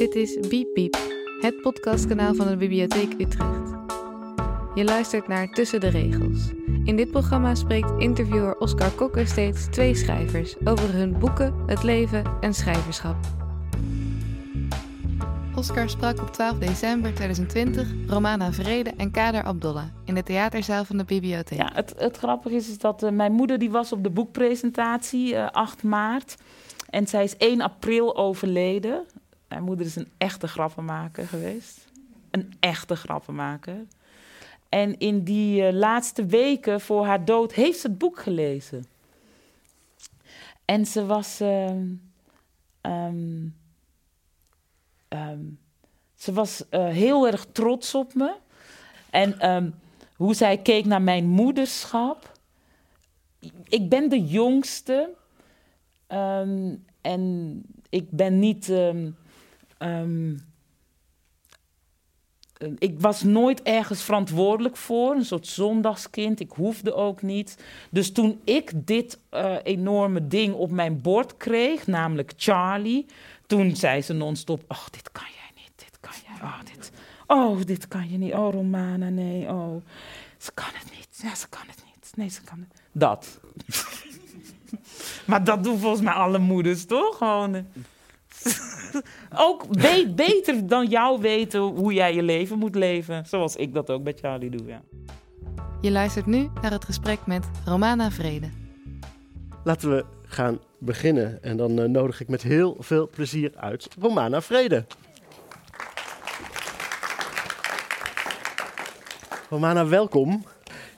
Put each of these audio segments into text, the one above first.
Dit is Biep Biep, het podcastkanaal van de Bibliotheek Utrecht. Je luistert naar Tussen de Regels. In dit programma spreekt interviewer Oscar Kokker steeds twee schrijvers over hun boeken, het leven en schrijverschap. Oscar sprak op 12 december 2020 Romana Vrede en Kader Abdollah in de theaterzaal van de bibliotheek. Ja, het, het grappige is, is dat uh, mijn moeder die was op de boekpresentatie uh, 8 maart. En zij is 1 april overleden. Mijn moeder is een echte grappenmaker geweest. Een echte grappenmaker. En in die uh, laatste weken voor haar dood heeft ze het boek gelezen. En ze was. Um, um, ze was uh, heel erg trots op me. En hoe zij keek naar mijn moederschap. Ik ben de jongste. en ik ben niet. Ik was nooit ergens verantwoordelijk voor, een soort zondagskind. Ik hoefde ook niet. Dus toen ik dit uh, enorme ding op mijn bord kreeg, namelijk Charlie, toen zei ze non-stop: Oh, dit kan jij niet, dit kan jij. Oh, dit, oh, dit kan je niet. Oh, Romana, nee. Oh, ze kan het niet. Ja, ze kan het niet. Nee, ze kan het. Dat. maar dat doen volgens mij alle moeders, toch? Gewoon. ook be beter dan jou weten hoe jij je leven moet leven. Zoals ik dat ook bij Charlie doe, ja. Je luistert nu naar het gesprek met Romana Vrede. Laten we gaan beginnen. En dan uh, nodig ik met heel veel plezier uit Romana Vrede. Romana, welkom.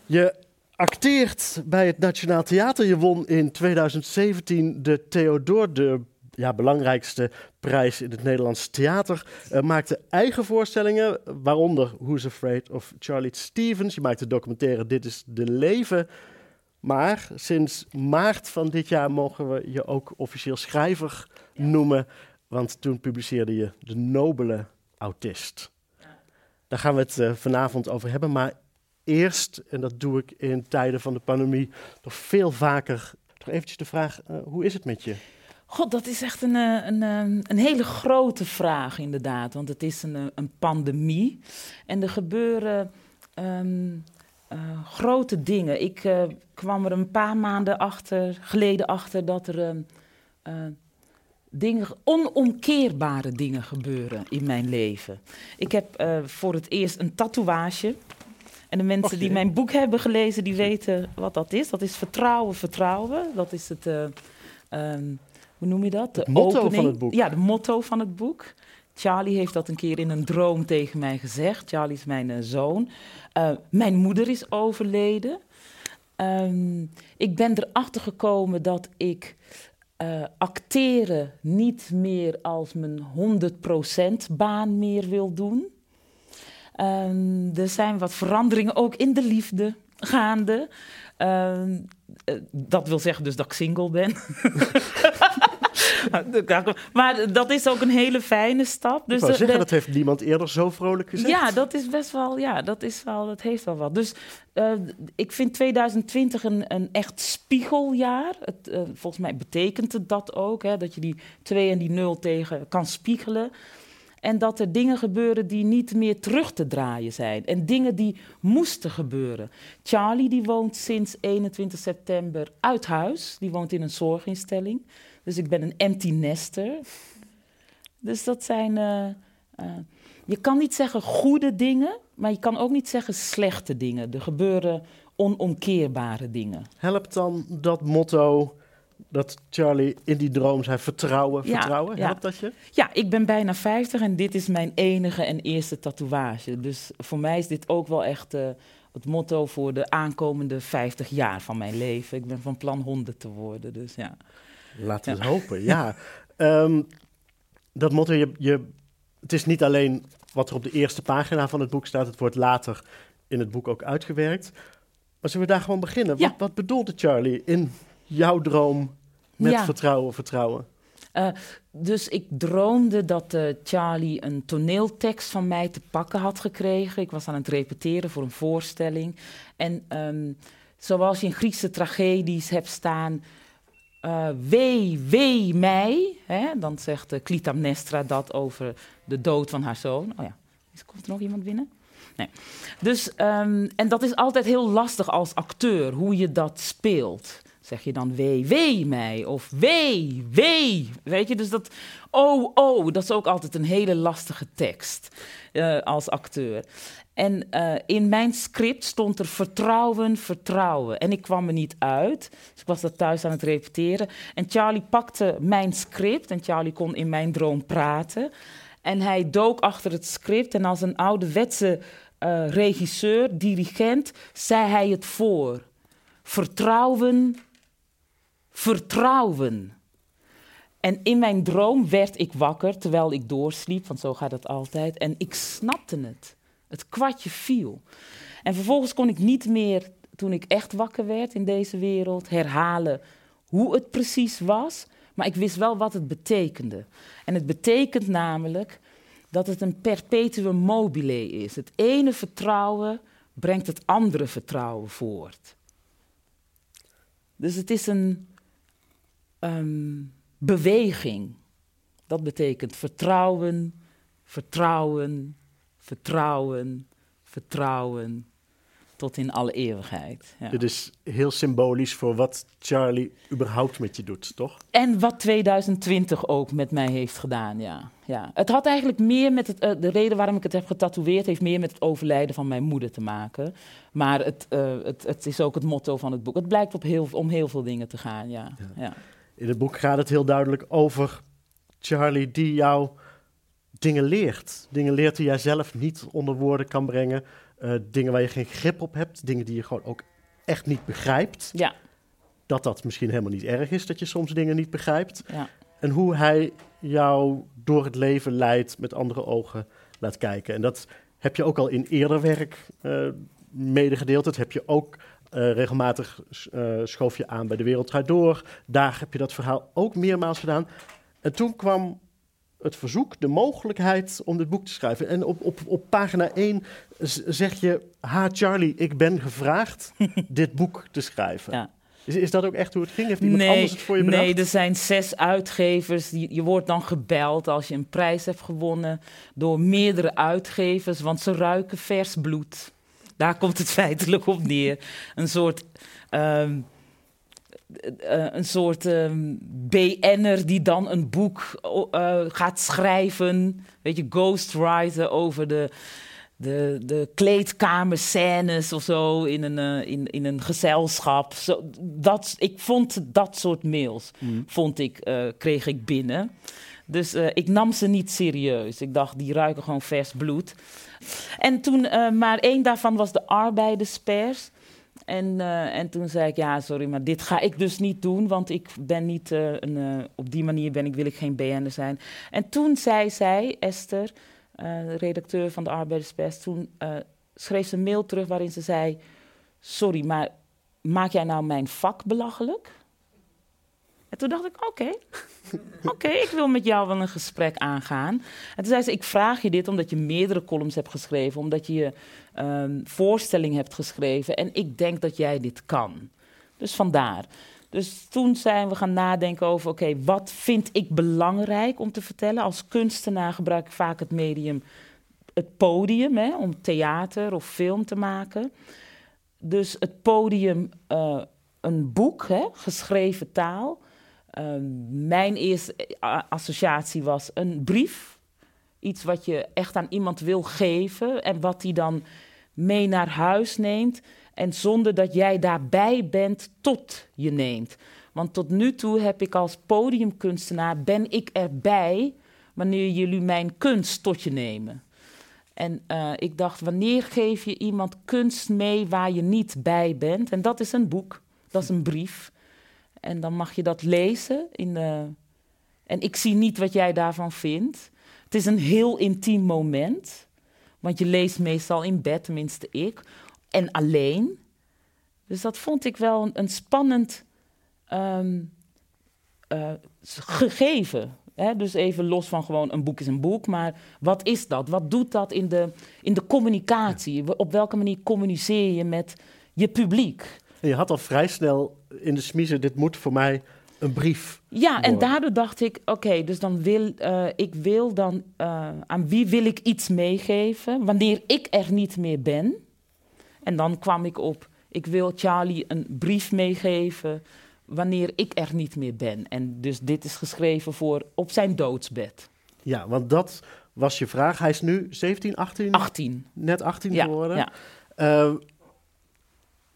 Je acteert bij het Nationaal Theater. Je won in 2017 de Theodor de ja, belangrijkste prijs in het Nederlandse theater. Uh, maakte eigen voorstellingen, waaronder Who's Afraid of Charlie Stevens. Je maakte documentaire Dit is de Leven. Maar sinds maart van dit jaar mogen we je ook officieel schrijver noemen. Want toen publiceerde je De Nobele Autist. Daar gaan we het uh, vanavond over hebben. Maar eerst, en dat doe ik in tijden van de pandemie, toch veel vaker, toch eventjes de vraag: uh, hoe is het met je? God, dat is echt een, eh, een, een, een, hele grote vraag, inderdaad. Want het is een, eh, een pandemie. En er gebeuren um, uh, grote dingen. Ik uh, kwam er een paar maanden achter, geleden achter dat er uh, dingen, onomkeerbare dingen gebeuren in mijn leven. Ik heb voor het eerst een tatoeage. En de mensen die mijn boek hebben gelezen, die weten wat dat is. Dat is vertrouwen, vertrouwen. Dat is het... Um, hoe noem je dat? De het motto opening. van het boek. Ja, de motto van het boek. Charlie heeft dat een keer in een droom tegen mij gezegd. Charlie is mijn uh, zoon. Uh, mijn moeder is overleden. Um, ik ben erachter gekomen dat ik uh, acteren niet meer als mijn 100% baan meer wil doen. Um, er zijn wat veranderingen ook in de liefde gaande. Um, dat wil zeggen dus dat ik single ben. maar dat is ook een hele fijne stap. Dus zeggen, dat heeft niemand eerder zo vrolijk gezegd. Ja, dat is best wel, ja, dat is wel, dat heeft wel wat. Dus uh, ik vind 2020 een, een echt spiegeljaar. Het, uh, volgens mij betekent het dat ook, hè, dat je die 2 en die 0 tegen kan spiegelen. En dat er dingen gebeuren die niet meer terug te draaien zijn. En dingen die moesten gebeuren. Charlie die woont sinds 21 september uit huis. Die woont in een zorginstelling. Dus ik ben een empty nester. Dus dat zijn. Uh, uh, je kan niet zeggen goede dingen, maar je kan ook niet zeggen slechte dingen. Er gebeuren onomkeerbare dingen. Helpt dan dat motto dat Charlie in die droom zei vertrouwen, vertrouwen? Ja, Helpt dat je? Ja, ik ben bijna 50 en dit is mijn enige en eerste tatoeage. Dus voor mij is dit ook wel echt uh, het motto voor de aankomende 50 jaar van mijn leven. Ik ben van plan 100 te worden, dus ja. Laten we het hopen, ja. Um, dat motto, je, je, het is niet alleen wat er op de eerste pagina van het boek staat, het wordt later in het boek ook uitgewerkt. Maar zullen we daar gewoon beginnen? Ja. Wat, wat bedoelde Charlie in jouw droom met Ja. vertrouwen, vertrouwen? Uh, dus ik droomde dat uh, Charlie een toneeltekst van mij te pakken had gekregen. Ik was aan het repeteren voor een voorstelling. En um, zoals je in Griekse tragedies hebt staan, uh, wee, wee mij. Hè? Dan zegt uh, Clytemnestra dat over de dood van haar zoon. Oh ja, komt er nog iemand binnen? Nee. Dus, um, en dat is altijd heel lastig als acteur, hoe je dat speelt. Zeg je dan wee, wee mij of wee, wee. Weet je, dus dat oh, oh, dat is ook altijd een hele lastige tekst uh, als acteur. En uh, in mijn script stond er vertrouwen, vertrouwen. En ik kwam er niet uit. Dus ik was dat thuis aan het repeteren. En Charlie pakte mijn script. En Charlie kon in mijn droom praten. En hij dook achter het script. En als een ouderwetse uh, regisseur, dirigent, zei hij het voor. Vertrouwen, vertrouwen. En in mijn droom werd ik wakker terwijl ik doorsliep, want zo gaat het altijd. En ik snapte het. Het kwartje viel. En vervolgens kon ik niet meer, toen ik echt wakker werd in deze wereld, herhalen hoe het precies was. Maar ik wist wel wat het betekende. En het betekent namelijk dat het een perpetuum mobile is. Het ene vertrouwen brengt het andere vertrouwen voort. Dus het is een um, beweging. Dat betekent vertrouwen, vertrouwen, vertrouwen, vertrouwen, tot in alle eeuwigheid. Ja. Dit is heel symbolisch voor wat Charlie überhaupt met je doet, toch? En wat 2020 ook met mij heeft gedaan, ja. ja. Het had eigenlijk meer met het, uh, de reden waarom ik het heb getatoeëerd, heeft meer met het overlijden van mijn moeder te maken. Maar het, uh, het, het is ook het motto van het boek. Het blijkt op heel, om heel veel dingen te gaan, ja. ja. ja. In het boek gaat het heel duidelijk over Charlie die jou dingen leert. Dingen leert die jij zelf niet onder woorden kan brengen. Uh, dingen waar je geen grip op hebt. Dingen die je gewoon ook echt niet begrijpt. Ja. Dat dat misschien helemaal niet erg is dat je soms dingen niet begrijpt. Ja. En hoe hij jou door het leven leidt met andere ogen laat kijken. En dat heb je ook al in eerder werk uh, medegedeeld. Dat heb je ook uh, regelmatig uh, schoof je aan bij de Wereld Door. Daar heb je dat verhaal ook meermaals gedaan. En toen kwam het verzoek, de mogelijkheid om dit boek te schrijven. En op, op, op pagina 1 zeg je: Ha, Charlie, ik ben gevraagd dit boek te schrijven. Ja. Is, is dat ook echt hoe het ging? Heeft iemand nee, anders het voor je bedacht? Nee, er zijn zes uitgevers. Je, je wordt dan gebeld als je een prijs hebt gewonnen door meerdere uitgevers, want ze ruiken vers bloed. Daar komt het feitelijk op neer. Een soort. Um, uh, een soort um, BN'er die dan een boek uh, gaat schrijven. Weet je, ghostwriter over de, de, de kleedkamerscènes of zo in een, uh, in, in een gezelschap. Zo, dat, ik vond dat soort mails, mm. vond ik, kreeg ik binnen. Dus ik nam ze niet serieus. Ik dacht, die ruiken gewoon vers bloed. En toen, uh, maar één daarvan was de arbeiderspers. En, uh, en toen zei ik, ja, sorry, maar dit ga ik dus niet doen, want ik ben niet, een, op die manier ben ik, wil ik geen BN'er zijn. En toen zei zij, Esther, redacteur van de arbeiderspers, toen schreef ze een mail terug waarin ze zei, sorry, maar maak jij nou mijn vak belachelijk? En toen dacht ik, oké, oké, ik wil met jou wel een gesprek aangaan. En toen zei ze, ik vraag je dit omdat je meerdere columns hebt geschreven, omdat je je um, voorstelling hebt geschreven en ik denk dat jij dit kan. Dus vandaar. Dus toen zijn we gaan nadenken over, oké, wat vind ik belangrijk om te vertellen? Als kunstenaar gebruik ik vaak het medium, het podium, hè, om theater of film te maken. Dus het podium, uh, een boek, hè, geschreven taal Ehm, mijn eerste eh, associatie was een brief. Iets wat je echt aan iemand wil geven en wat hij dan mee naar huis neemt. En zonder dat jij daarbij bent tot je neemt. Want tot nu toe heb ik als podiumkunstenaar, ben ik erbij wanneer jullie mijn kunst tot je nemen. En uh, ik dacht, wanneer geef je iemand kunst mee waar je niet bij bent? En dat is een boek, dat is een brief. En dan mag je dat lezen. In de... En ik zie niet wat jij daarvan vindt. Het is een heel intiem moment. Want je leest meestal in bed, tenminste ik. En alleen. Dus dat vond ik wel een, een spannend um, uh, gegeven. Hè? Dus even los van gewoon een boek is een boek. Maar wat is dat? Wat doet dat in de, in de communicatie? Op welke manier communiceer je met je publiek? Je had al vrij snel in de smiezen, dit moet voor mij een brief. Ja, en daardoor dacht ik, oké, dus dan wil eh, ik wil dan eh, aan wie wil ik iets meegeven wanneer ik er niet meer ben. En dan kwam ik op, ik wil Charlie een brief meegeven wanneer ik er niet meer ben. En dus dit is geschreven voor op zijn doodsbed. Ja, want dat was je vraag. Hij is nu 17, 18? 18. Net 18 Ja, geworden. ja. Eh,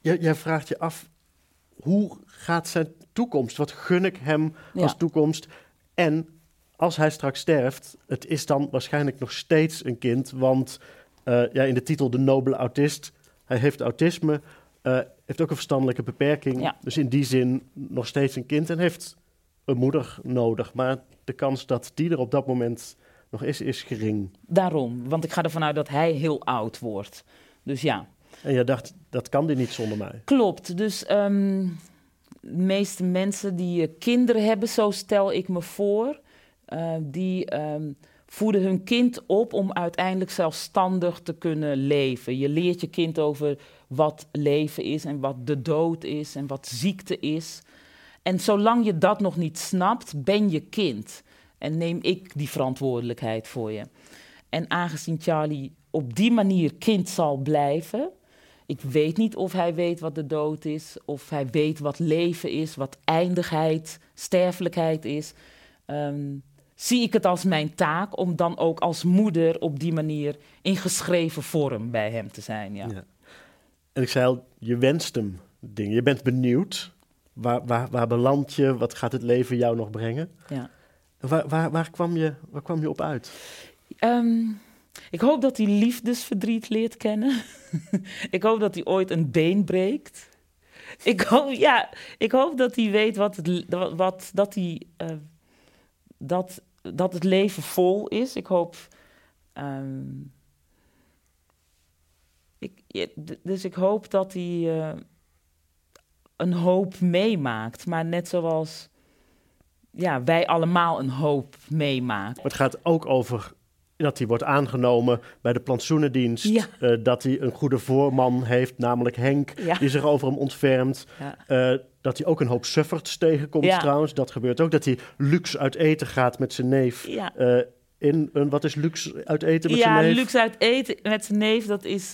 jij, jij vraagt je af, hoe gaat zijn toekomst? Wat gun ik hem als Ja. toekomst? En als hij straks sterft, het is dan waarschijnlijk nog steeds een kind, want eh, ja, in de titel De Nobele Autist, hij heeft autisme, eh, heeft ook een verstandelijke beperking, Ja. dus in die zin nog steeds een kind en heeft een moeder nodig. Maar de kans dat die er op dat moment nog is, is gering. Daarom, want ik ga ervan uit dat hij heel oud wordt. Dus ja. En jij dacht, dat kan die niet zonder mij. Klopt. Dus ehm, de meeste mensen die eh, kinderen hebben, zo stel ik me voor, eh, die ehm, voeden hun kind op om uiteindelijk zelfstandig te kunnen leven. Je leert je kind over wat leven is en wat de dood is en wat ziekte is. En zolang je dat nog niet snapt, ben je kind. En neem ik die verantwoordelijkheid voor je. En aangezien Charlie op die manier kind zal blijven, ik weet niet of hij weet wat de dood is, of hij weet wat leven is, wat eindigheid, sterfelijkheid is. Ehm, zie ik het als mijn taak om dan ook als moeder op die manier in geschreven vorm bij hem te zijn. Ja. Ja. En ik zei al, je wenst hem dingen. Je bent benieuwd. Waar, waar, waar beland je? Wat gaat het leven jou nog brengen? Ja. Waar, waar, kwam je, waar kwam je op uit? Ehm, ik hoop dat hij liefdesverdriet leert kennen. ik hoop dat hij ooit een been breekt. Ik hoop, ja, ik hoop dat hij weet wat het, wat, dat, hij, eh, dat, dat het leven vol is. Ik hoop. ehm, ik, dus ik hoop dat hij eh, een hoop meemaakt. Maar net zoals ja, wij allemaal een hoop meemaken. Het gaat ook over dat hij wordt aangenomen bij de plantsoenendienst. Ja. Eh, dat hij een goede voorman heeft, namelijk Henk, Ja. die zich over hem ontfermt. Ja. Eh, dat hij ook een hoop sufferts tegenkomt Ja. trouwens. Dat gebeurt ook. Dat hij luxe uit eten gaat met zijn neef. Ja. Eh, in een, wat is luxe uit eten met ja, zijn neef? luxe uit eten met zijn neef, dat is...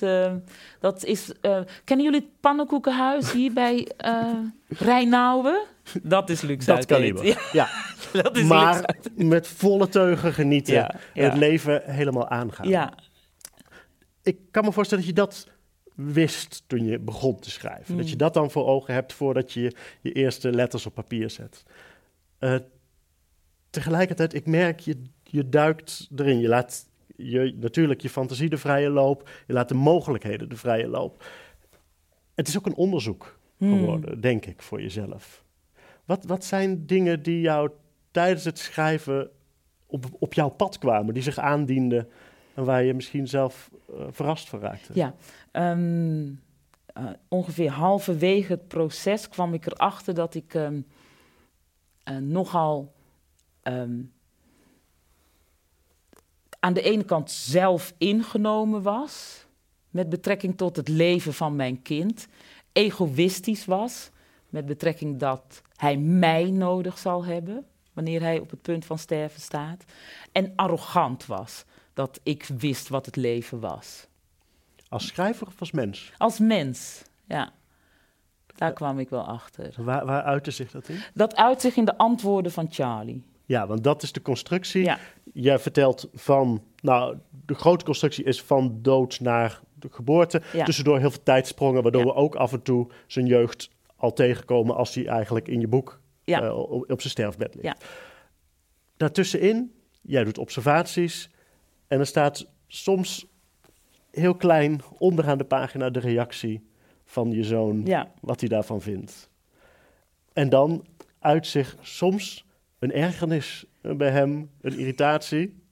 dat is kennen jullie het pannenkoekenhuis hier bij eh Rijnauwen? Dat is luxe Dat kaliber. eten. Ja. Ja, dat is maar met volle teugen genieten. Ja, en ja. het leven helemaal aangaan. Ja, Ik kan me voorstellen dat je dat wist toen je begon te schrijven. Dat je dat dan voor ogen hebt voordat je je eerste letters op papier zet. Eh, tegelijkertijd, ik merk, je, je duikt erin. Je laat je, natuurlijk je fantasie de vrije loop. Je laat de mogelijkheden de vrije loop. Het is ook een onderzoek Hmm. geworden, denk ik, voor jezelf. Wat, wat zijn dingen die jou tijdens het schrijven op, op jouw pad kwamen, die zich aandienden en waar je misschien zelf eh, verrast van raakte? ja. Ehm, eh, ongeveer halverwege het proces kwam ik erachter dat ik ehm, eh, nogal ehm, aan de ene kant zelf ingenomen was met betrekking tot het leven van mijn kind, egoïstisch was met betrekking dat hij mij nodig zal hebben wanneer hij op het punt van sterven staat, en arrogant was dat ik wist wat het leven was. Als schrijver of als mens? Als mens, ja. Daar kwam ik wel achter. Waar, waar uitte zich dat in? Dat uit zich in de antwoorden van Charlie. Ja, want dat is de constructie. Ja, Jij vertelt van, nou, de grote constructie is van dood naar de geboorte. Ja. Tussendoor heel veel tijdsprongen, waardoor Ja. we ook af en toe zijn jeugd al tegenkomen als hij eigenlijk in je boek Ja. eh, op, op zijn sterfbed ligt. Ja. Daartussenin, jij doet observaties en er staat soms heel klein onderaan de pagina de reactie van je zoon, ja, wat hij daarvan vindt. En dan uit zich soms een ergernis bij hem, een irritatie,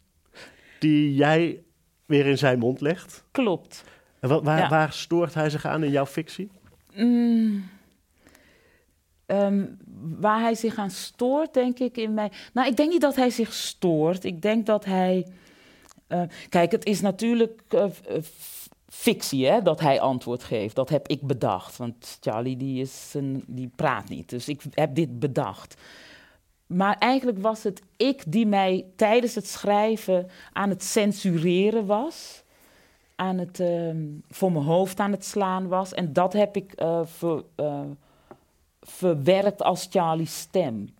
die jij weer in zijn mond legt. klopt. En waar, Ja. waar stoort hij zich aan in jouw fictie? Mm, ehm, waar hij zich aan stoort, denk ik in mij. Nou, ik denk niet dat hij zich stoort. Ik denk dat hij. eh, kijk, het is natuurlijk eh, eh, fictie, hè, dat hij antwoord geeft. Dat heb ik bedacht. Want Charlie die is een, die praat niet. Dus ik heb dit bedacht. maar eigenlijk was het ik die mij tijdens het schrijven aan het censureren was. Aan het, ehm, voor mijn hoofd aan het slaan was. En dat heb ik eh, verwerkt als Charlie's stem.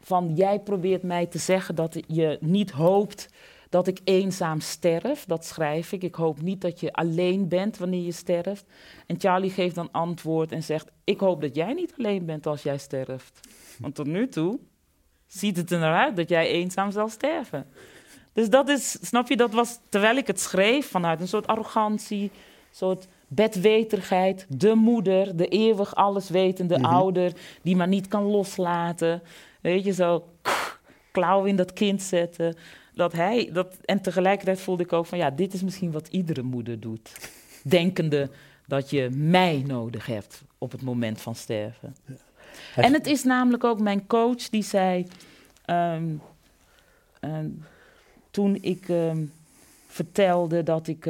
Van jij probeert mij te zeggen dat je niet hoopt dat ik eenzaam sterf. Dat schrijf ik. Ik hoop niet dat je alleen bent wanneer je sterft. En Charlie geeft dan antwoord en zegt: Ik hoop dat jij niet alleen bent als jij sterft. Want tot nu toe ziet het er naar uit dat jij eenzaam zal sterven. Dus dat is, snap je, dat was terwijl ik het schreef vanuit een soort arrogantie, een soort bedweterigheid, de moeder, de eeuwig alleswetende Mhm. ouder, die maar niet kan loslaten. Weet je, zo klauw in dat kind zetten. Dat hij, dat, en tegelijkertijd voelde ik ook van, ja, dit is misschien wat iedere moeder doet. Denkende dat je mij nodig hebt op het moment van sterven. En het is namelijk ook mijn coach die zei, ehm, ehm, toen ik ehm, vertelde dat ik,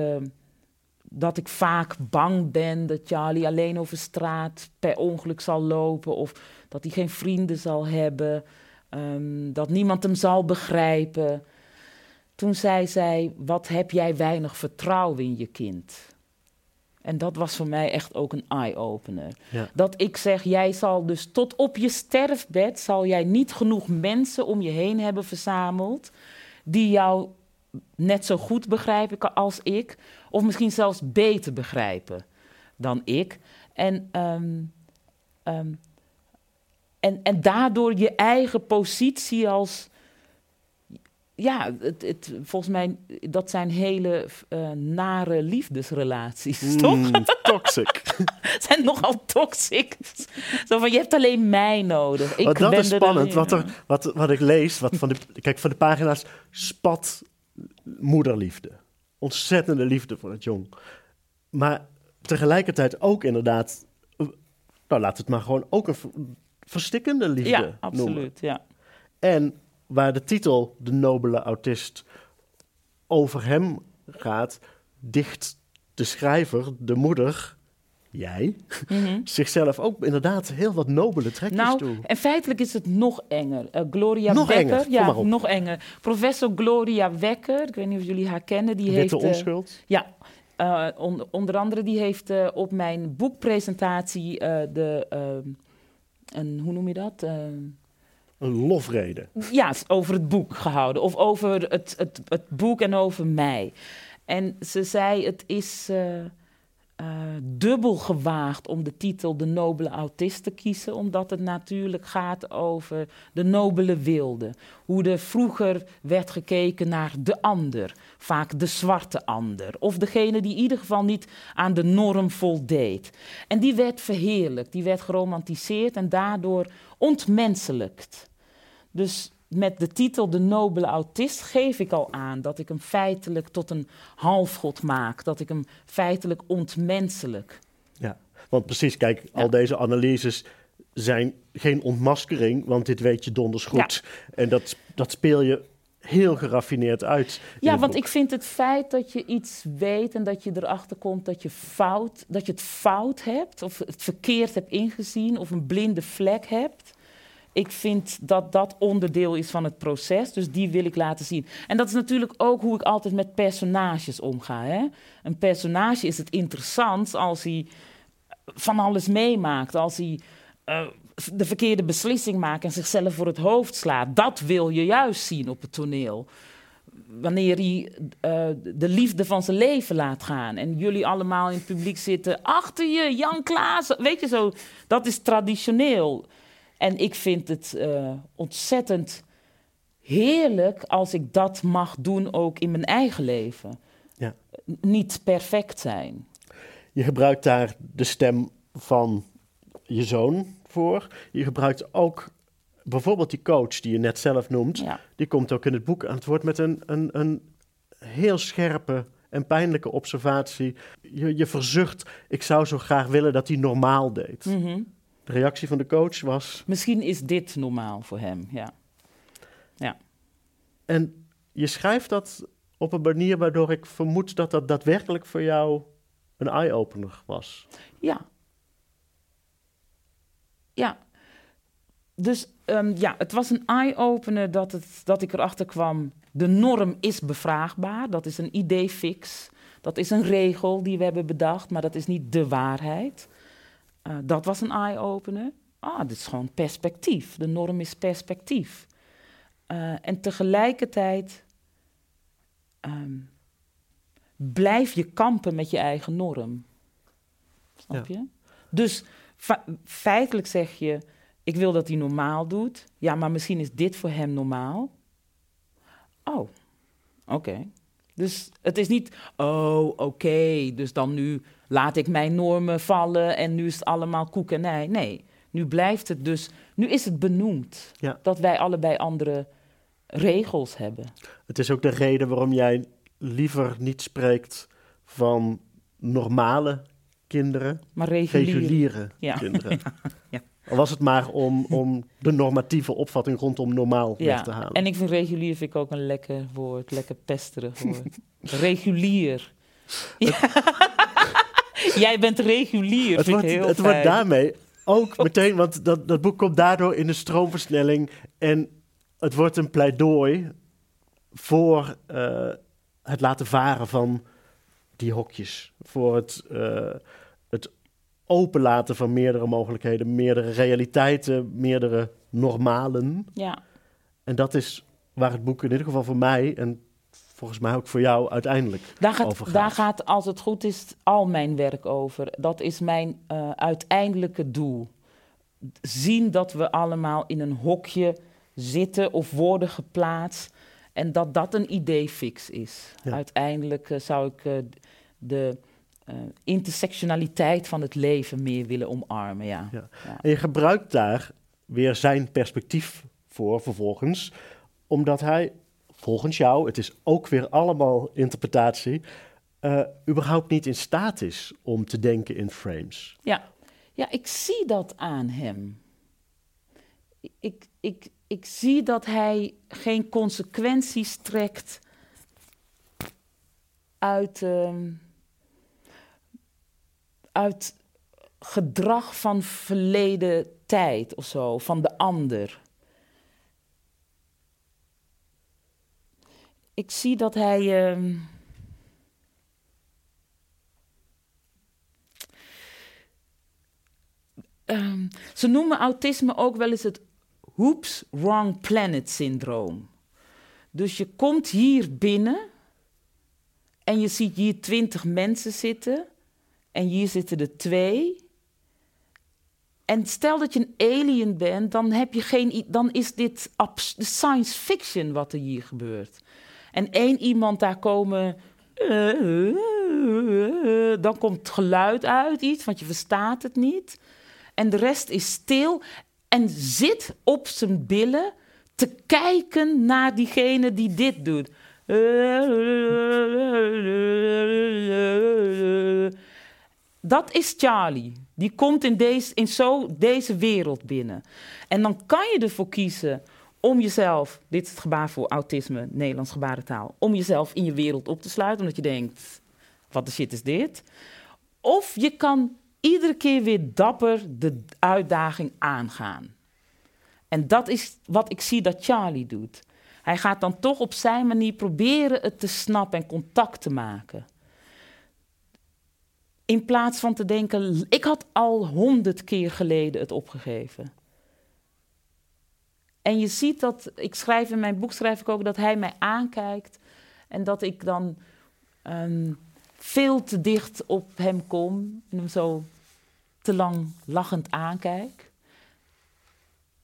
dat ik vaak bang ben dat Charlie alleen over straat per ongeluk zal lopen of dat hij geen vrienden zal hebben, ehm, dat niemand hem zal begrijpen. Toen zei zij, wat heb jij weinig vertrouwen in je kind? En dat was voor mij echt ook een eye-opener. Ja. Dat ik zeg, jij zal dus tot op je sterfbed... zal jij niet genoeg mensen om je heen hebben verzameld... die jou net zo goed begrijpen als ik... of misschien zelfs beter begrijpen dan ik. En, ehm, ehm, en, en daardoor je eigen positie als... Ja, het, het, volgens mij, dat zijn hele eh, nare liefdesrelaties, toch? Mm, toxic. zijn nogal toxic. Zo van, je hebt alleen mij nodig. Ik dat ben is spannend. Wat, er, wat, wat ik lees, wat van de, kijk, van de pagina's spat moederliefde. Ontzettende liefde voor het jong. Maar tegelijkertijd ook inderdaad, eh, nou laat het maar gewoon ook een ver- verstikkende liefde Ja, noemen. absoluut. Ja. En waar de titel De Nobele Autist over hem gaat, dicht de schrijver, de moeder, jij, Mhm. zichzelf ook inderdaad heel wat nobele trekjes Nou, toe. en feitelijk is het nog enger. Eh, Gloria Nog Wekker, enger, ja, nog enger. Professor Gloria Wekker, ik weet niet of jullie haar kennen, die heeft... Witte eh, onschuld. Ja, eh, on- onder andere die heeft op mijn boekpresentatie de, een, hoe noem je dat? Een lofrede. ja, over het boek gehouden. Of over het, het, het boek en over mij. En ze zei, het is eh, dubbel gewaagd om de titel De Nobele Autist te kiezen. Omdat het natuurlijk gaat over de nobele wilde. Hoe er vroeger werd gekeken naar de ander. Vaak de zwarte ander. Of degene die in ieder geval niet aan de norm voldeed. En die werd verheerlijkt, die werd geromantiseerd en daardoor ontmenselijkt. Dus met de titel De Nobele Autist geef ik al aan dat ik hem feitelijk tot een halfgod maak. Dat ik hem feitelijk ontmenselijk. Ja, want precies, kijk, al deze analyses zijn geen ontmaskering, want dit weet je donders goed. En dat, dat speel je heel geraffineerd uit. Ja, want boek. ik vind het feit dat je iets weet en dat je erachter komt dat je, fout, dat je het fout hebt, of het verkeerd hebt ingezien, of een blinde vlek hebt. Ik vind dat dat onderdeel is van het proces, dus die wil ik laten zien. En dat is natuurlijk ook hoe ik altijd met personages omga. Hè? Een personage is het interessant als hij van alles meemaakt, als hij eh, de verkeerde beslissing maakt en zichzelf voor het hoofd slaat. Dat wil je juist zien op het toneel wanneer hij eh, de liefde van zijn leven laat gaan. En jullie allemaal in het publiek zitten achter je, Jan Klaas. Weet je zo, dat is traditioneel. En ik vind het eh, ontzettend heerlijk als ik dat mag doen ook in mijn eigen leven. Ja. Niet perfect zijn. Je gebruikt daar de stem van je zoon voor. Je gebruikt ook bijvoorbeeld die coach die je net zelf noemt. Ja. Die komt ook in het boek aan het woord met een, een, een heel scherpe en pijnlijke observatie. Je, je verzucht, ik zou zo graag willen dat hij normaal deed. Mhm. De reactie van de coach was, Misschien is dit normaal voor hem, ja. en je schrijft dat op een manier waardoor ik vermoed dat dat daadwerkelijk voor jou een eye-opener was. Ja. Ja. dus ehm, ja, het was een eye-opener dat, het, dat ik erachter kwam. De norm is bevraagbaar. Dat is een idee fix. Dat is een regel die we hebben bedacht, maar dat is niet de waarheid. Uh, dat was een eye-opener. Ah, dit is gewoon perspectief. De norm is perspectief. Uh, en tegelijkertijd um, blijf je kampen met je eigen norm. Snap je? Dus feitelijk zeg je, ik wil dat hij normaal doet. Ja, maar misschien is dit voor hem normaal. Oh, oké. Dus het is niet, oh, oké, dus dan nu laat ik mijn normen vallen en nu is het allemaal koekenij. Nee, nu blijft het dus, nu is het benoemd ja. dat wij allebei andere regels hebben. Het is ook de reden waarom jij liever niet spreekt van normale kinderen, maar reguliere, kinderen. ja. Al was het maar om, om de normatieve opvatting rondom normaal ja. weg te halen. En ik vind regulier vind ik ook een lekker woord, lekker pesterig woord. regulier. Jij bent regulier, het wordt, heel Het wordt daarmee ook meteen, want dat, dat boek komt daardoor in de stroomversnelling en het wordt een pleidooi voor uh, het laten varen van die hokjes. Voor het, uh, het openlaten van meerdere mogelijkheden, meerdere realiteiten, meerdere normalen. Ja. En dat is waar het boek in ieder geval voor mij en volgens mij ook voor jou uiteindelijk daar gaat, over gaat. Daar gaat, als het goed is, al mijn werk over. Dat is mijn uh, uiteindelijke doel. Zien dat we allemaal in een hokje zitten of worden geplaatst en dat dat een idee fix is. Uiteindelijk uh, zou ik uh, de uh, intersectionaliteit van het leven meer willen omarmen. Ja. ja. En je gebruikt daar weer zijn perspectief voor vervolgens, omdat hij volgens jou, het is ook weer allemaal interpretatie, überhaupt niet in staat is om te denken in frames. Ja, ja ik zie dat aan hem. Ik, ik, ik zie dat hij geen consequenties trekt uit, uh, uit gedrag van verleden tijd of zo, van de ander. Ik zie dat hij. Uh, um, ze noemen autisme ook wel eens het Hoops Wrong Planet syndroom. Dus je komt hier binnen en je ziet hier twintig mensen zitten en hier zitten er twee. En stel dat je een alien bent, dan, heb je geen, dan is dit science fiction wat er hier gebeurt. En één iemand daar komen. dan komt geluid uit, iets, want je verstaat het niet. En de rest is stil en zit op zijn billen te kijken naar diegene die dit doet. Dat is Charlie. Die komt in, deze, in zo deze wereld binnen. En dan kan je ervoor kiezen om jezelf, dit is het gebaar voor autisme, Nederlands gebarentaal, om jezelf in je wereld op te sluiten, omdat je denkt, wat de shit is dit? Of je kan iedere keer weer dapper de uitdaging aangaan. En dat is wat ik zie dat Charlie doet. Hij gaat dan toch op zijn manier proberen het te snappen en contact te maken. In plaats van te denken, ik had al honderd keer geleden het opgegeven. En je ziet dat, ik schrijf in mijn boek schrijf ik ook dat hij mij aankijkt en dat ik dan um, veel te dicht op hem kom en hem zo te lang lachend aankijk.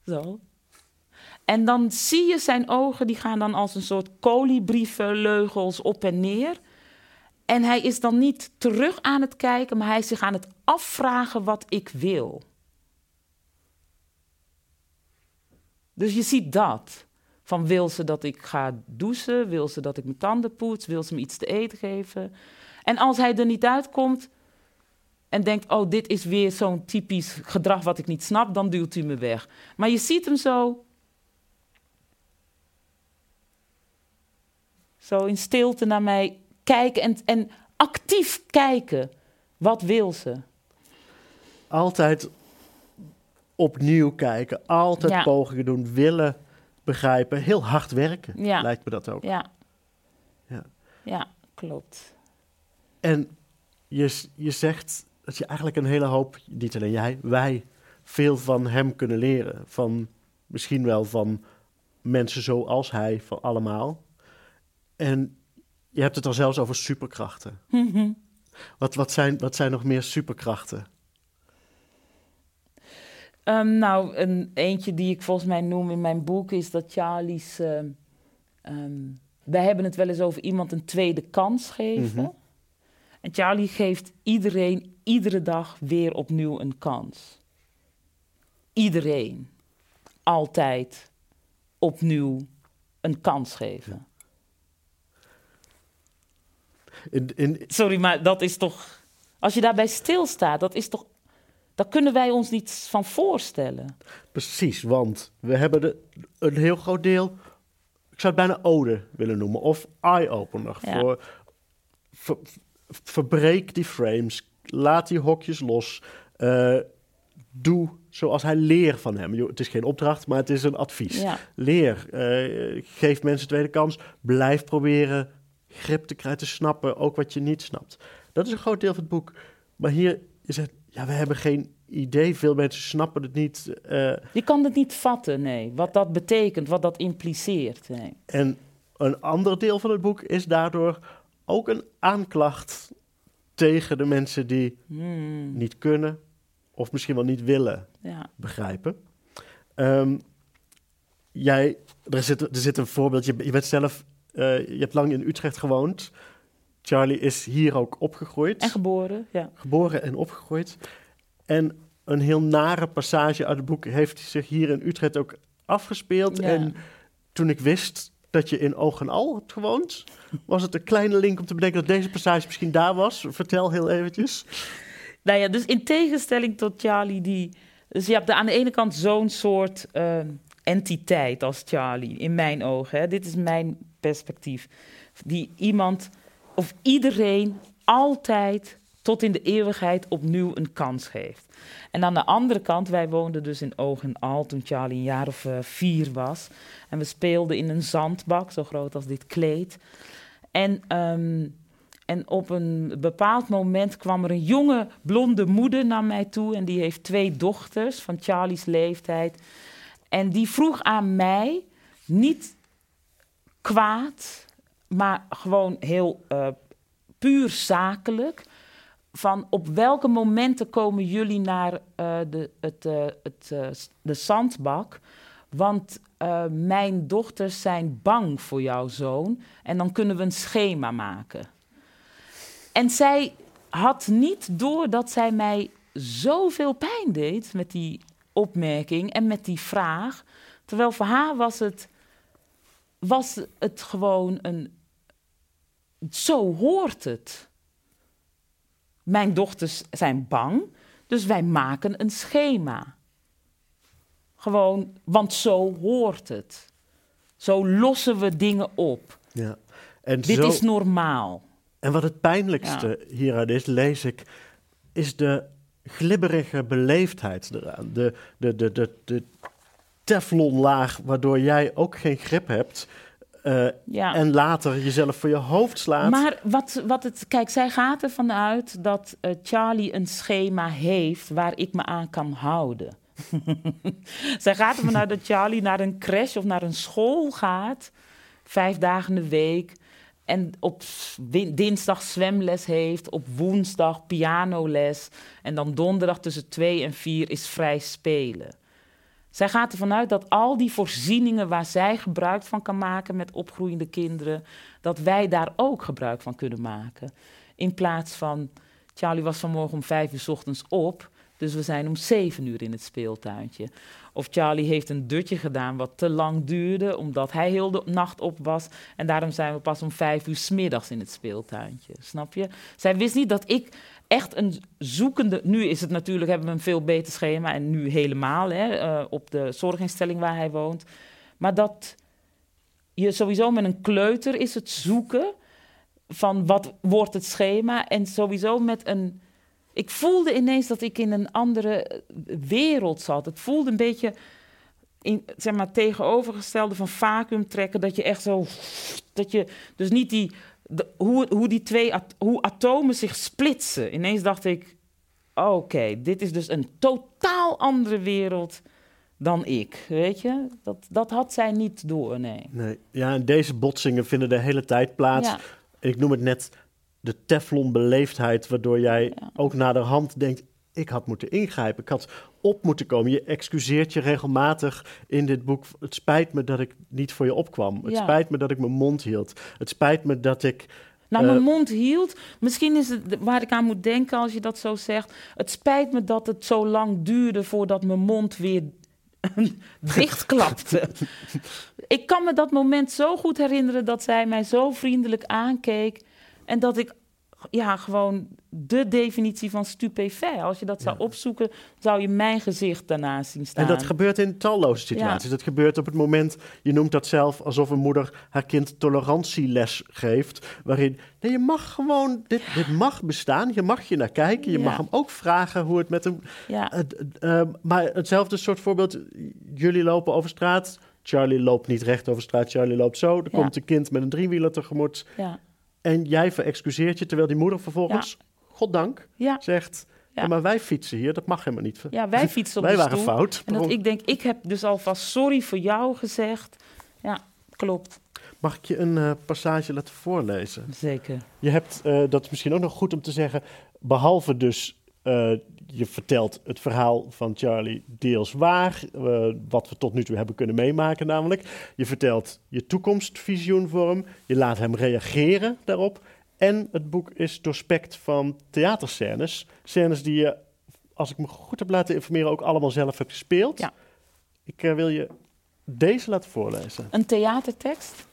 Zo. En dan zie je zijn ogen, die gaan dan als een soort koliebrievenleugels op en neer. En hij is dan niet terug aan het kijken, maar hij is zich aan het afvragen wat ik wil. Dus je ziet dat. Van wil ze dat ik ga douchen? Wil ze dat ik mijn tanden poets? Wil ze me iets te eten geven? En als hij er niet uitkomt, en denkt, oh, dit is weer zo'n typisch gedrag wat ik niet snap, dan duwt hij me weg. Maar je ziet hem zo. Zo in stilte naar mij kijken en, en actief kijken. Wat wil ze? Altijd opnieuw kijken, altijd Ja. pogingen doen, willen begrijpen, heel hard werken, Ja. lijkt me dat ook. Ja. Ja. Ja, klopt. En je, je zegt dat je eigenlijk een hele hoop, niet alleen jij, wij, veel van hem kunnen leren. Van misschien wel van mensen zoals hij, van allemaal. En je hebt het al zelfs over superkrachten. Wat, wat, zijn, wat zijn nog meer superkrachten? Ehm, nou, een eentje die ik volgens mij noem in mijn boek is dat Charlie's. ehm, ehm, wij hebben het wel eens over iemand een tweede kans geven. Mhm. En Charlie geeft iedereen iedere dag weer opnieuw een kans. Iedereen. Altijd opnieuw een kans geven. In, in, Sorry, maar dat is toch. Als je daarbij stilstaat, dat is toch. Daar kunnen wij ons niet van voorstellen. precies, want we hebben de, een heel groot deel, ik zou het bijna ode willen noemen, of eye-opener. Ja. Voor, ver- verbreek die frames, laat die hokjes los. eh, doe zoals hij leert van hem. Jo, Het is geen opdracht, maar het is een advies. Ja. Leer, eh, geef mensen een tweede kans. Blijf proberen grip te krijgen, te snappen, ook wat je niet snapt. Dat is een groot deel van het boek. Maar hier, je zegt, ja, we hebben geen idee. Veel mensen snappen het niet. eh, Je kan het niet vatten, nee. Wat dat betekent, wat dat impliceert. Nee. en een ander deel van het boek is daardoor ook een aanklacht tegen de mensen die Hmm, niet kunnen of misschien wel niet willen ja. begrijpen. Ehm, jij, er zit, er zit een voorbeeld. Je, je bent zelf, eh, je hebt lang in Utrecht gewoond. Charlie is hier ook opgegroeid, En geboren, ja. geboren en opgegroeid. En een heel nare passage uit het boek heeft zich hier in Utrecht ook afgespeeld. Ja. En toen ik wist dat je in Oog en Al hebt gewoond, was het een kleine link om te bedenken dat deze passage misschien daar was. Vertel heel eventjes. Nou ja, dus in tegenstelling tot Charlie, die. Dus je hebt aan de ene kant zo'n soort eh, entiteit als Charlie, in mijn ogen. Hè. Dit is mijn perspectief. Die iemand of iedereen altijd tot in de eeuwigheid opnieuw een kans geeft. En aan de andere kant, wij woonden dus in Oog en Al toen Charlie een jaar of eh, vier was. En we speelden in een zandbak, zo groot als dit kleed. En, ehm, en op een bepaald moment kwam er een jonge blonde moeder naar mij toe. En die heeft twee dochters van Charlie's leeftijd. En die vroeg aan mij, niet kwaad, maar gewoon heel eh, puur zakelijk. Van op welke momenten komen jullie naar eh, de, het, eh, het, de zandbak? Want mijn dochters zijn bang voor jouw zoon. En dan kunnen we een schema maken. En zij had niet door dat zij mij zoveel pijn deed met die opmerking en met die vraag. Terwijl voor haar was het, was het gewoon een. Zo hoort het. Mijn dochters zijn bang, dus wij maken een schema. Gewoon, want zo hoort het. Zo lossen we dingen op. Ja. En, Dit zo, is normaal. en wat het pijnlijkste hieruit is, lees ik, is de glibberige beleefdheid eraan. De, de, de, de, de teflonlaag waardoor jij ook geen grip hebt. eh, Ja. En later jezelf voor je hoofd slaat. Maar wat, wat het, kijk, zij gaat ervan uit dat eh, Charlie een schema heeft waar ik me aan kan houden. zij gaat ervan uit dat Charlie naar een crash of naar een school gaat, vijf dagen de week. En op dinsdag zwemles heeft, op woensdag pianoles. En dan donderdag tussen twee en vier is vrij spelen. Zij gaat ervan uit dat al die voorzieningen waar zij gebruik van kan maken met opgroeiende kinderen, dat wij daar ook gebruik van kunnen maken. In plaats van, Charlie was vanmorgen om vijf uur 's ochtends op, dus we zijn om zeven uur in het speeltuintje. Of Charlie heeft een dutje gedaan wat te lang duurde, omdat hij heel de nacht op was. En daarom zijn we pas om vijf uur 's middags in het speeltuintje. Snap je? Zij wist niet dat ik echt een zoekende. Nu is het natuurlijk, hebben we een veel beter schema. En nu helemaal hè, eh, op de zorginstelling waar hij woont. Maar dat je sowieso met een kleuter is het zoeken van wat wordt het schema. En sowieso met een Ik voelde ineens dat ik in een andere wereld zat. Het voelde een beetje in, zeg maar, tegenovergestelde van vacuüm trekken. Dat je echt zo. Dat je dus niet die. de- hoe, hoe die twee hoe atomen zich splitsen. Ineens dacht ik: oké, dit is dus een totaal andere wereld dan ik. Weet je? Dat, dat had zij niet door, nee. Nee. Ja, en deze botsingen vinden de hele tijd plaats. Ja. Ik noem het net de Teflon beleefdheid, waardoor jij Ja. ook naderhand denkt, ik had moeten ingrijpen, ik had op moeten komen. Je excuseert je regelmatig in dit boek. Het spijt me dat ik niet voor je opkwam. Het spijt me dat ik mijn mond hield. Het spijt me dat ik... Nou, Eh, mijn mond hield. Misschien is het waar ik aan moet denken als je dat zo zegt. Het spijt me dat het zo lang duurde voordat mijn mond weer dichtklapte. ik kan me dat moment zo goed herinneren dat zij mij zo vriendelijk aankeek. En dat ik ja, gewoon de definitie van stupefait. Als je dat zou opzoeken, zou je mijn gezicht daarnaast zien staan. En dat gebeurt in talloze situaties. Dat gebeurt op het moment, je noemt dat zelf alsof een moeder haar kind tolerantieles geeft. Waarin, nee, je mag gewoon, dit, dit mag bestaan, je mag je naar kijken. Je mag hem ook vragen hoe het met hem... ja. Eh, d- eh, maar hetzelfde soort voorbeeld, jullie lopen over straat. Charlie loopt niet recht over straat, Charlie loopt zo. Er komt een kind met een driewieler tegemoet. ja, En jij verexcuseert je, terwijl die moeder vervolgens, goddank, zegt... Ja. Ja. maar wij fietsen hier, dat mag helemaal niet. ja, wij fietsen op wij waren stoel. fout. En dat ik denk, ik heb dus alvast sorry voor jou gezegd. Ja, klopt. Mag ik je een eh, passage laten voorlezen? Zeker. Je hebt, eh, dat is misschien ook nog goed om te zeggen, behalve dus eh, je vertelt het verhaal van Charlie deels waar, eh, wat we tot nu toe hebben kunnen meemaken namelijk. Je vertelt je toekomstvisioen voor hem, je laat hem reageren daarop. En het boek is doorspekt van theaterscènes. Scènes die je, als ik me goed heb laten informeren, ook allemaal zelf hebt gespeeld. Ja. Ik eh, wil je deze laten voorlezen. Een theatertekst?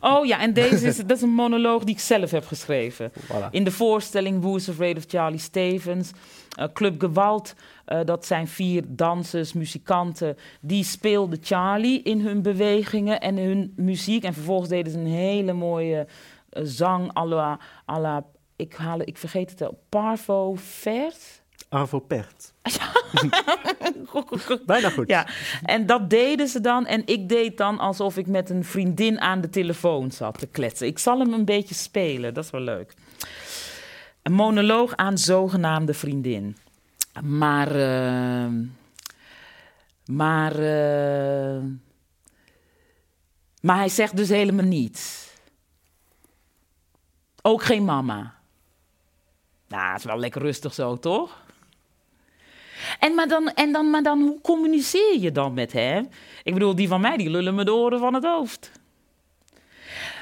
Oh ja, en deze is, dat is een monoloog die ik zelf heb geschreven. Voilà. In de voorstelling Who's Afraid of Charlie Stevens. eh, Club Gewalt, eh, dat zijn vier dansers, muzikanten. Die speelden Charlie in hun bewegingen en hun muziek. En vervolgens deden ze een hele mooie eh, zang à la, à la- ik, haal, ik vergeet het al, Parvo Vert. Arvo Pert. Bijna goed. Ja, en dat deden ze dan. En ik deed dan alsof ik met een vriendin aan de telefoon zat te kletsen. Ik zal hem een beetje spelen, dat is wel leuk. Een monoloog aan zogenaamde vriendin. Maar. eh, maar. eh, maar hij zegt dus helemaal niets. Ook geen mama. Nou, het is wel lekker rustig zo, toch? En, maar, dan, en dan, maar dan, hoe communiceer je dan met hem? Ik bedoel, die van mij, die lullen me de oren van het hoofd.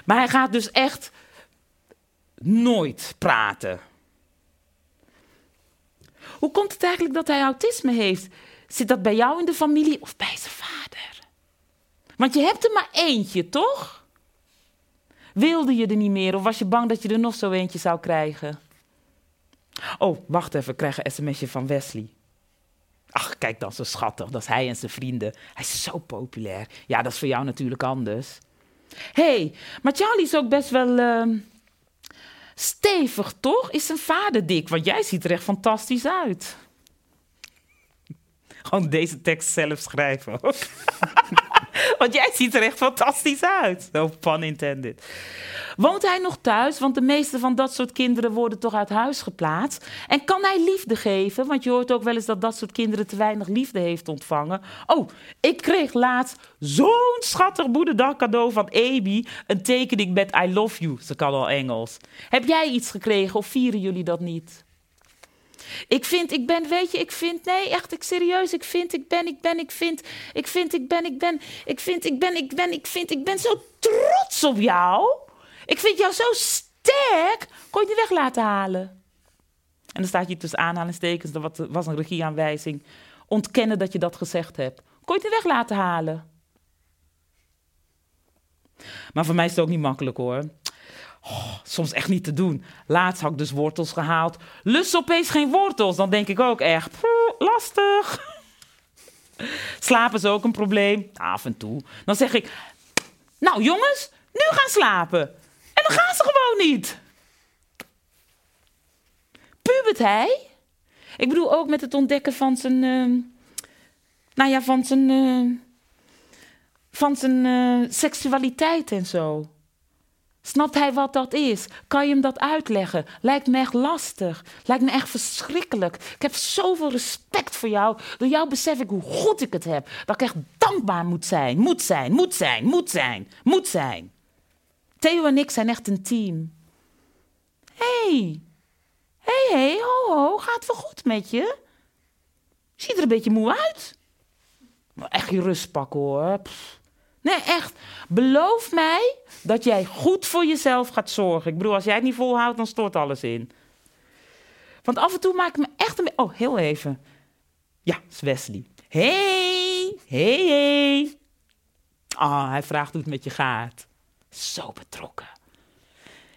Maar hij gaat dus echt nooit praten. Hoe komt het eigenlijk dat hij autisme heeft? Zit dat bij jou in de familie of bij zijn vader? Want je hebt er maar eentje, toch? Wilde je er niet meer of was je bang dat je er nog zo eentje zou krijgen? Oh, wacht even, ik krijg een sms'je van Wesley. Ach, kijk dan, zo schattig. Dat is hij en zijn vrienden. Hij is zo populair. Ja, dat is voor jou natuurlijk anders. Hé, hey, maar Charlie is ook best wel ehm, stevig, toch? Is zijn vader dik? Want jij ziet er echt fantastisch uit. Gewoon deze tekst zelf schrijven. Want jij ziet er echt fantastisch uit. No pun intended. Woont hij nog thuis? Want de meeste van dat soort kinderen worden toch uit huis geplaatst. En kan hij liefde geven? Want je hoort ook wel eens dat dat soort kinderen te weinig liefde heeft ontvangen. Oh, ik kreeg laatst zo'n schattig moederdag cadeau van Amy. Een tekening met I love you. Ze kan al Engels. Heb jij iets gekregen of vieren jullie dat niet? Ik vind, ik ben, weet je, ik vind, nee, echt, ik serieus, ik vind, ik ben, ik ben, ik vind, ik vind, ik ben, ik ben, ik vind, ik ben, ik ben, ik vind, ik ben zo trots op jou. Ik vind jou zo sterk. Kon je die weg laten halen? En dan staat je tussen aanhalingstekens, dat was een regieaanwijzing. Ontkennen dat je dat gezegd hebt. Kon je die weg laten halen? Maar voor mij is het ook niet makkelijk hoor. Oh, soms echt niet te doen. Laatst had ik dus wortels gehaald. Lust opeens geen wortels. Dan denk ik ook echt, "Poeh, lastig. Slapen is ook een probleem. Af en toe. Dan zeg ik, nou jongens, nu gaan slapen. En dan gaan ze gewoon niet. Pubert hij? Ik bedoel ook met het ontdekken van zijn. Uh, nou ja, van zijn. Uh, van zijn uh, seksualiteit en zo. Snapt hij wat dat is? Kan je hem dat uitleggen? Lijkt me echt lastig. Lijkt me echt verschrikkelijk. Ik heb zoveel respect voor jou. Door jou besef ik hoe goed ik het heb. Dat ik echt dankbaar moet zijn. Moet zijn, moet zijn, moet zijn, moet zijn. Theo en ik zijn echt een team. Hé, hey. hé, hey, hey, ho, ho, gaat wel goed met je? Ziet er een beetje moe uit. Echt je rust pakken hoor. Nee, echt. Beloof mij dat jij goed voor jezelf gaat zorgen. Ik bedoel, als jij het niet volhoudt, dan stort alles in. Want af en toe maak ik me echt een. Oh, heel even. Ja, is Wesley. Hey, hey. Ah, hij vraagt hoe het met je gaat. Zo betrokken.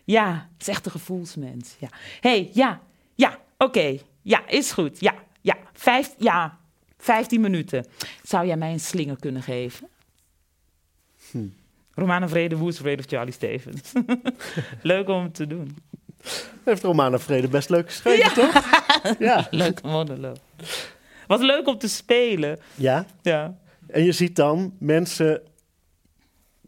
Ja, het is echt een gevoelsmens. Ja. hey, ja, ja, oké. Ja, is goed. Ja, ja, vijf, ja, vijftien minuten. Zou jij mij een slinger kunnen geven? Hm. Romana Vrede, Woes Vrede of Charlie Stevens. leuk om te doen. Heeft Romana Vrede best leuk geschreven, ja. toch? ja. Leuke monoloog. Wat leuk om te spelen. Ja? Ja. En je ziet dan mensen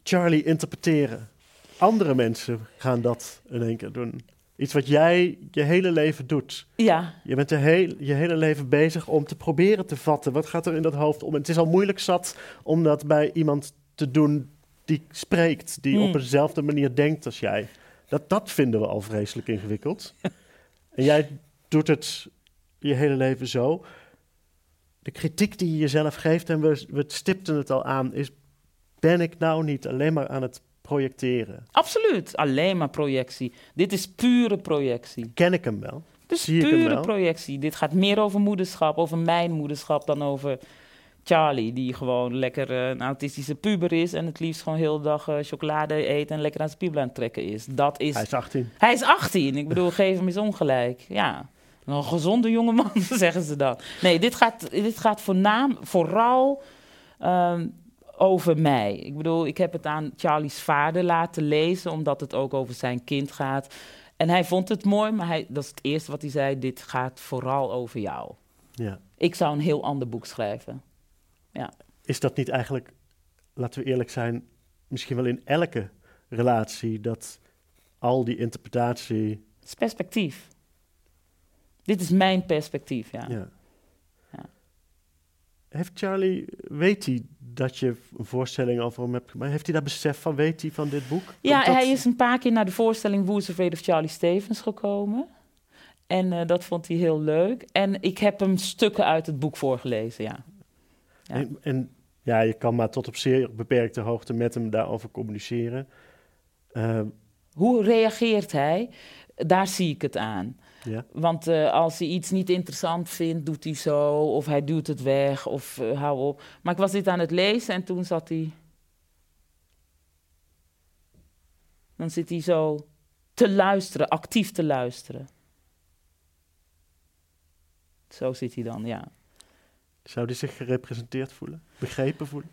Charlie interpreteren. Andere mensen gaan dat in één keer doen. Iets wat jij je hele leven doet. Ja. Je bent heel, je hele leven bezig om te proberen te vatten. Wat gaat er in dat hoofd om? het is al moeilijk zat om dat bij iemand te doen die spreekt, die op hmm. dezelfde manier denkt als jij. Dat, dat vinden we al vreselijk ingewikkeld. en jij doet het je hele leven zo. De kritiek die je jezelf geeft, en we, we stipten het al aan, is: ben ik nou niet alleen maar aan het projecteren? Absoluut, alleen maar projectie. Dit is pure projectie. Ken ik hem wel? Dus pure projectie. Dit gaat meer over moederschap, over mijn moederschap, dan over Charlie, die gewoon lekker uh, een autistische puber is en het liefst gewoon heel de dag uh, chocolade eet en lekker aan zijn piebel aan het trekken is. Dat is. Hij is 18. Hij is 18. Ik bedoel, geef hem eens ongelijk. Ja. Een gezonde jongeman, zeggen ze dan. Nee, dit gaat, dit gaat voornaam, vooral um, over mij. Ik bedoel, ik heb het aan Charlie's vader laten lezen, omdat het ook over zijn kind gaat. En hij vond het mooi, maar hij, dat is het eerste wat hij zei: dit gaat vooral over jou. Ja. Ik zou een heel ander boek schrijven. Ja. Is dat niet eigenlijk, laten we eerlijk zijn, misschien wel in elke relatie dat al die interpretatie. Het is perspectief. Dit is mijn perspectief, ja. ja. ja. Heeft Charlie, weet hij dat je een voorstelling over hem hebt gemaakt? Heeft hij daar besef van? Weet hij van dit boek? Ja, hij is een paar keer naar de voorstelling Woes of of Charlie Stevens gekomen. En uh, dat vond hij heel leuk. En ik heb hem stukken uit het boek voorgelezen, ja. En, en, ja, je kan maar tot op zeer beperkte hoogte met hem daarover communiceren. Uh, Hoe reageert hij? Daar zie ik het aan. Ja. Want uh, als hij iets niet interessant vindt, doet hij zo, of hij duwt het weg, of uh, hou op. Maar ik was dit aan het lezen en toen zat hij. Dan zit hij zo te luisteren, actief te luisteren. Zo zit hij dan, ja. Zou die zich gerepresenteerd voelen? Begrepen voelen?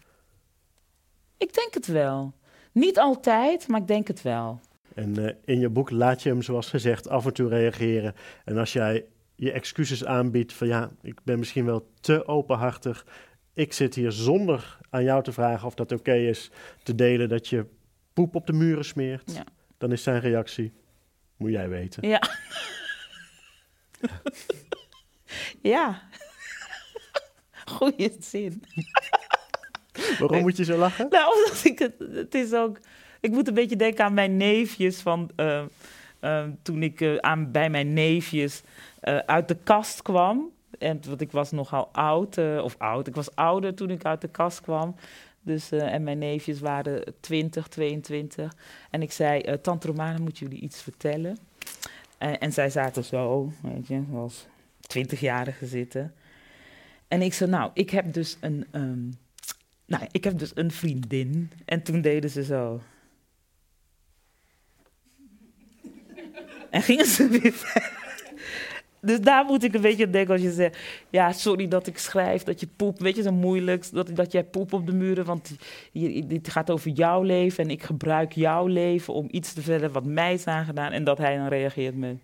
Ik denk het wel. Niet altijd, maar ik denk het wel. En uh, in je boek laat je hem, zoals gezegd, af en toe reageren. En als jij je excuses aanbiedt van ja, ik ben misschien wel te openhartig. Ik zit hier zonder aan jou te vragen of dat oké is, te delen dat je poep op de muren smeert. Ja. Dan is zijn reactie, moet jij weten. Ja. ja. Goeie zin. Waarom moet je zo lachen? Nou, omdat ik het, het is ook. Ik moet een beetje denken aan mijn neefjes van. Uh, uh, toen ik uh, aan, bij mijn neefjes uit de kast kwam. En want ik was nogal oud, of oud. Ik was ouder toen ik uit de kast kwam. Dus, en mijn neefjes waren 20, 22. En ik zei: Tante Romana, moet jullie iets vertellen? en zij zaten zo, weet je, zoals 20-jarigen zitten. En ik zei, nou, ik heb dus een, um, nou, ik heb dus een vriendin. En toen deden ze zo. en gingen ze weer verder. Dus daar moet ik een beetje aan denken als je zegt... ja, sorry dat ik schrijf, dat je poep... weet je, zo moeilijk, dat, dat jij poep op de muren... want je, dit gaat over jouw leven... en ik gebruik jouw leven om iets te vertellen wat mij is aangedaan... en dat hij dan reageert met...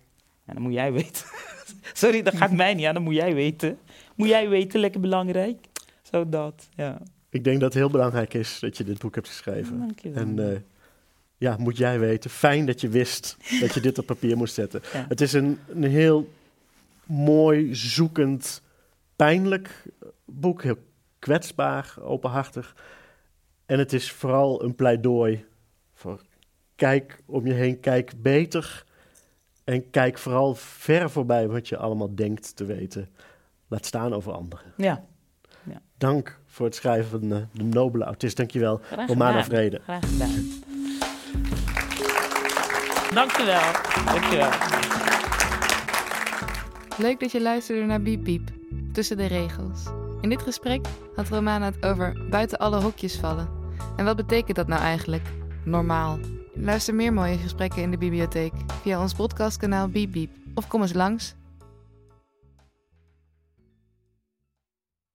En dan moet jij weten. Sorry, dat gaat mij niet aan, dat moet jij weten. Moet jij weten, lekker belangrijk. Zo dat, ja. Ik denk dat het heel belangrijk is dat je dit boek hebt geschreven. Dank je wel. En eh, ja, moet jij weten. Fijn dat je wist dat je dit op papier moest zetten. Ja. Het is een, een heel mooi, zoekend, pijnlijk boek. Heel kwetsbaar, openhartig. En het is vooral een pleidooi voor kijk om je heen, kijk beter. En kijk vooral ver voorbij wat je allemaal denkt te weten. Laat staan over anderen. Ja, Dank voor het schrijven van eh, De Nobele Autist. Dankjewel, graag Romana. Vrede. Graag gedaan. Dankjewel. Dankjewel. Leuk dat je luisterde naar Biep Biep, tussen de regels. In dit gesprek had Romana het over buiten alle hokjes vallen. En wat betekent dat nou eigenlijk? Normaal. Luister meer mooie gesprekken in de bibliotheek via ons podcastkanaal Biep Biep. Of kom eens langs